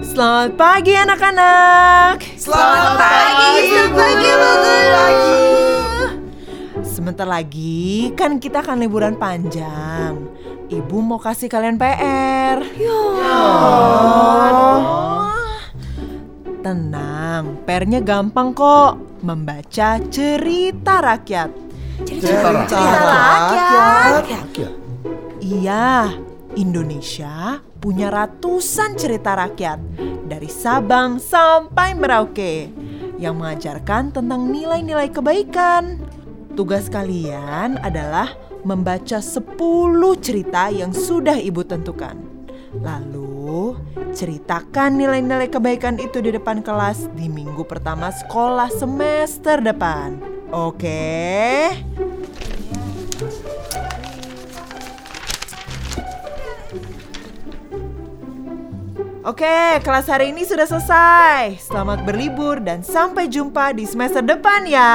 Selamat pagi anak-anak. Selamat pagi, selamat pagi, pagi. Sebentar lagi kan kita akan liburan panjang. Ibu mau kasih kalian PR. Ya. Tenang, PR-nya gampang kok. Membaca cerita rakyat. Cerita rakyat. rakyat. Iya, Indonesia punya ratusan cerita rakyat dari Sabang sampai Merauke yang mengajarkan tentang nilai-nilai kebaikan. Tugas kalian adalah membaca 10 cerita yang sudah Ibu tentukan. Lalu, ceritakan nilai-nilai kebaikan itu di depan kelas di minggu pertama sekolah semester depan. Oke? Oke, kelas hari ini sudah selesai. Selamat berlibur dan sampai jumpa di semester depan ya.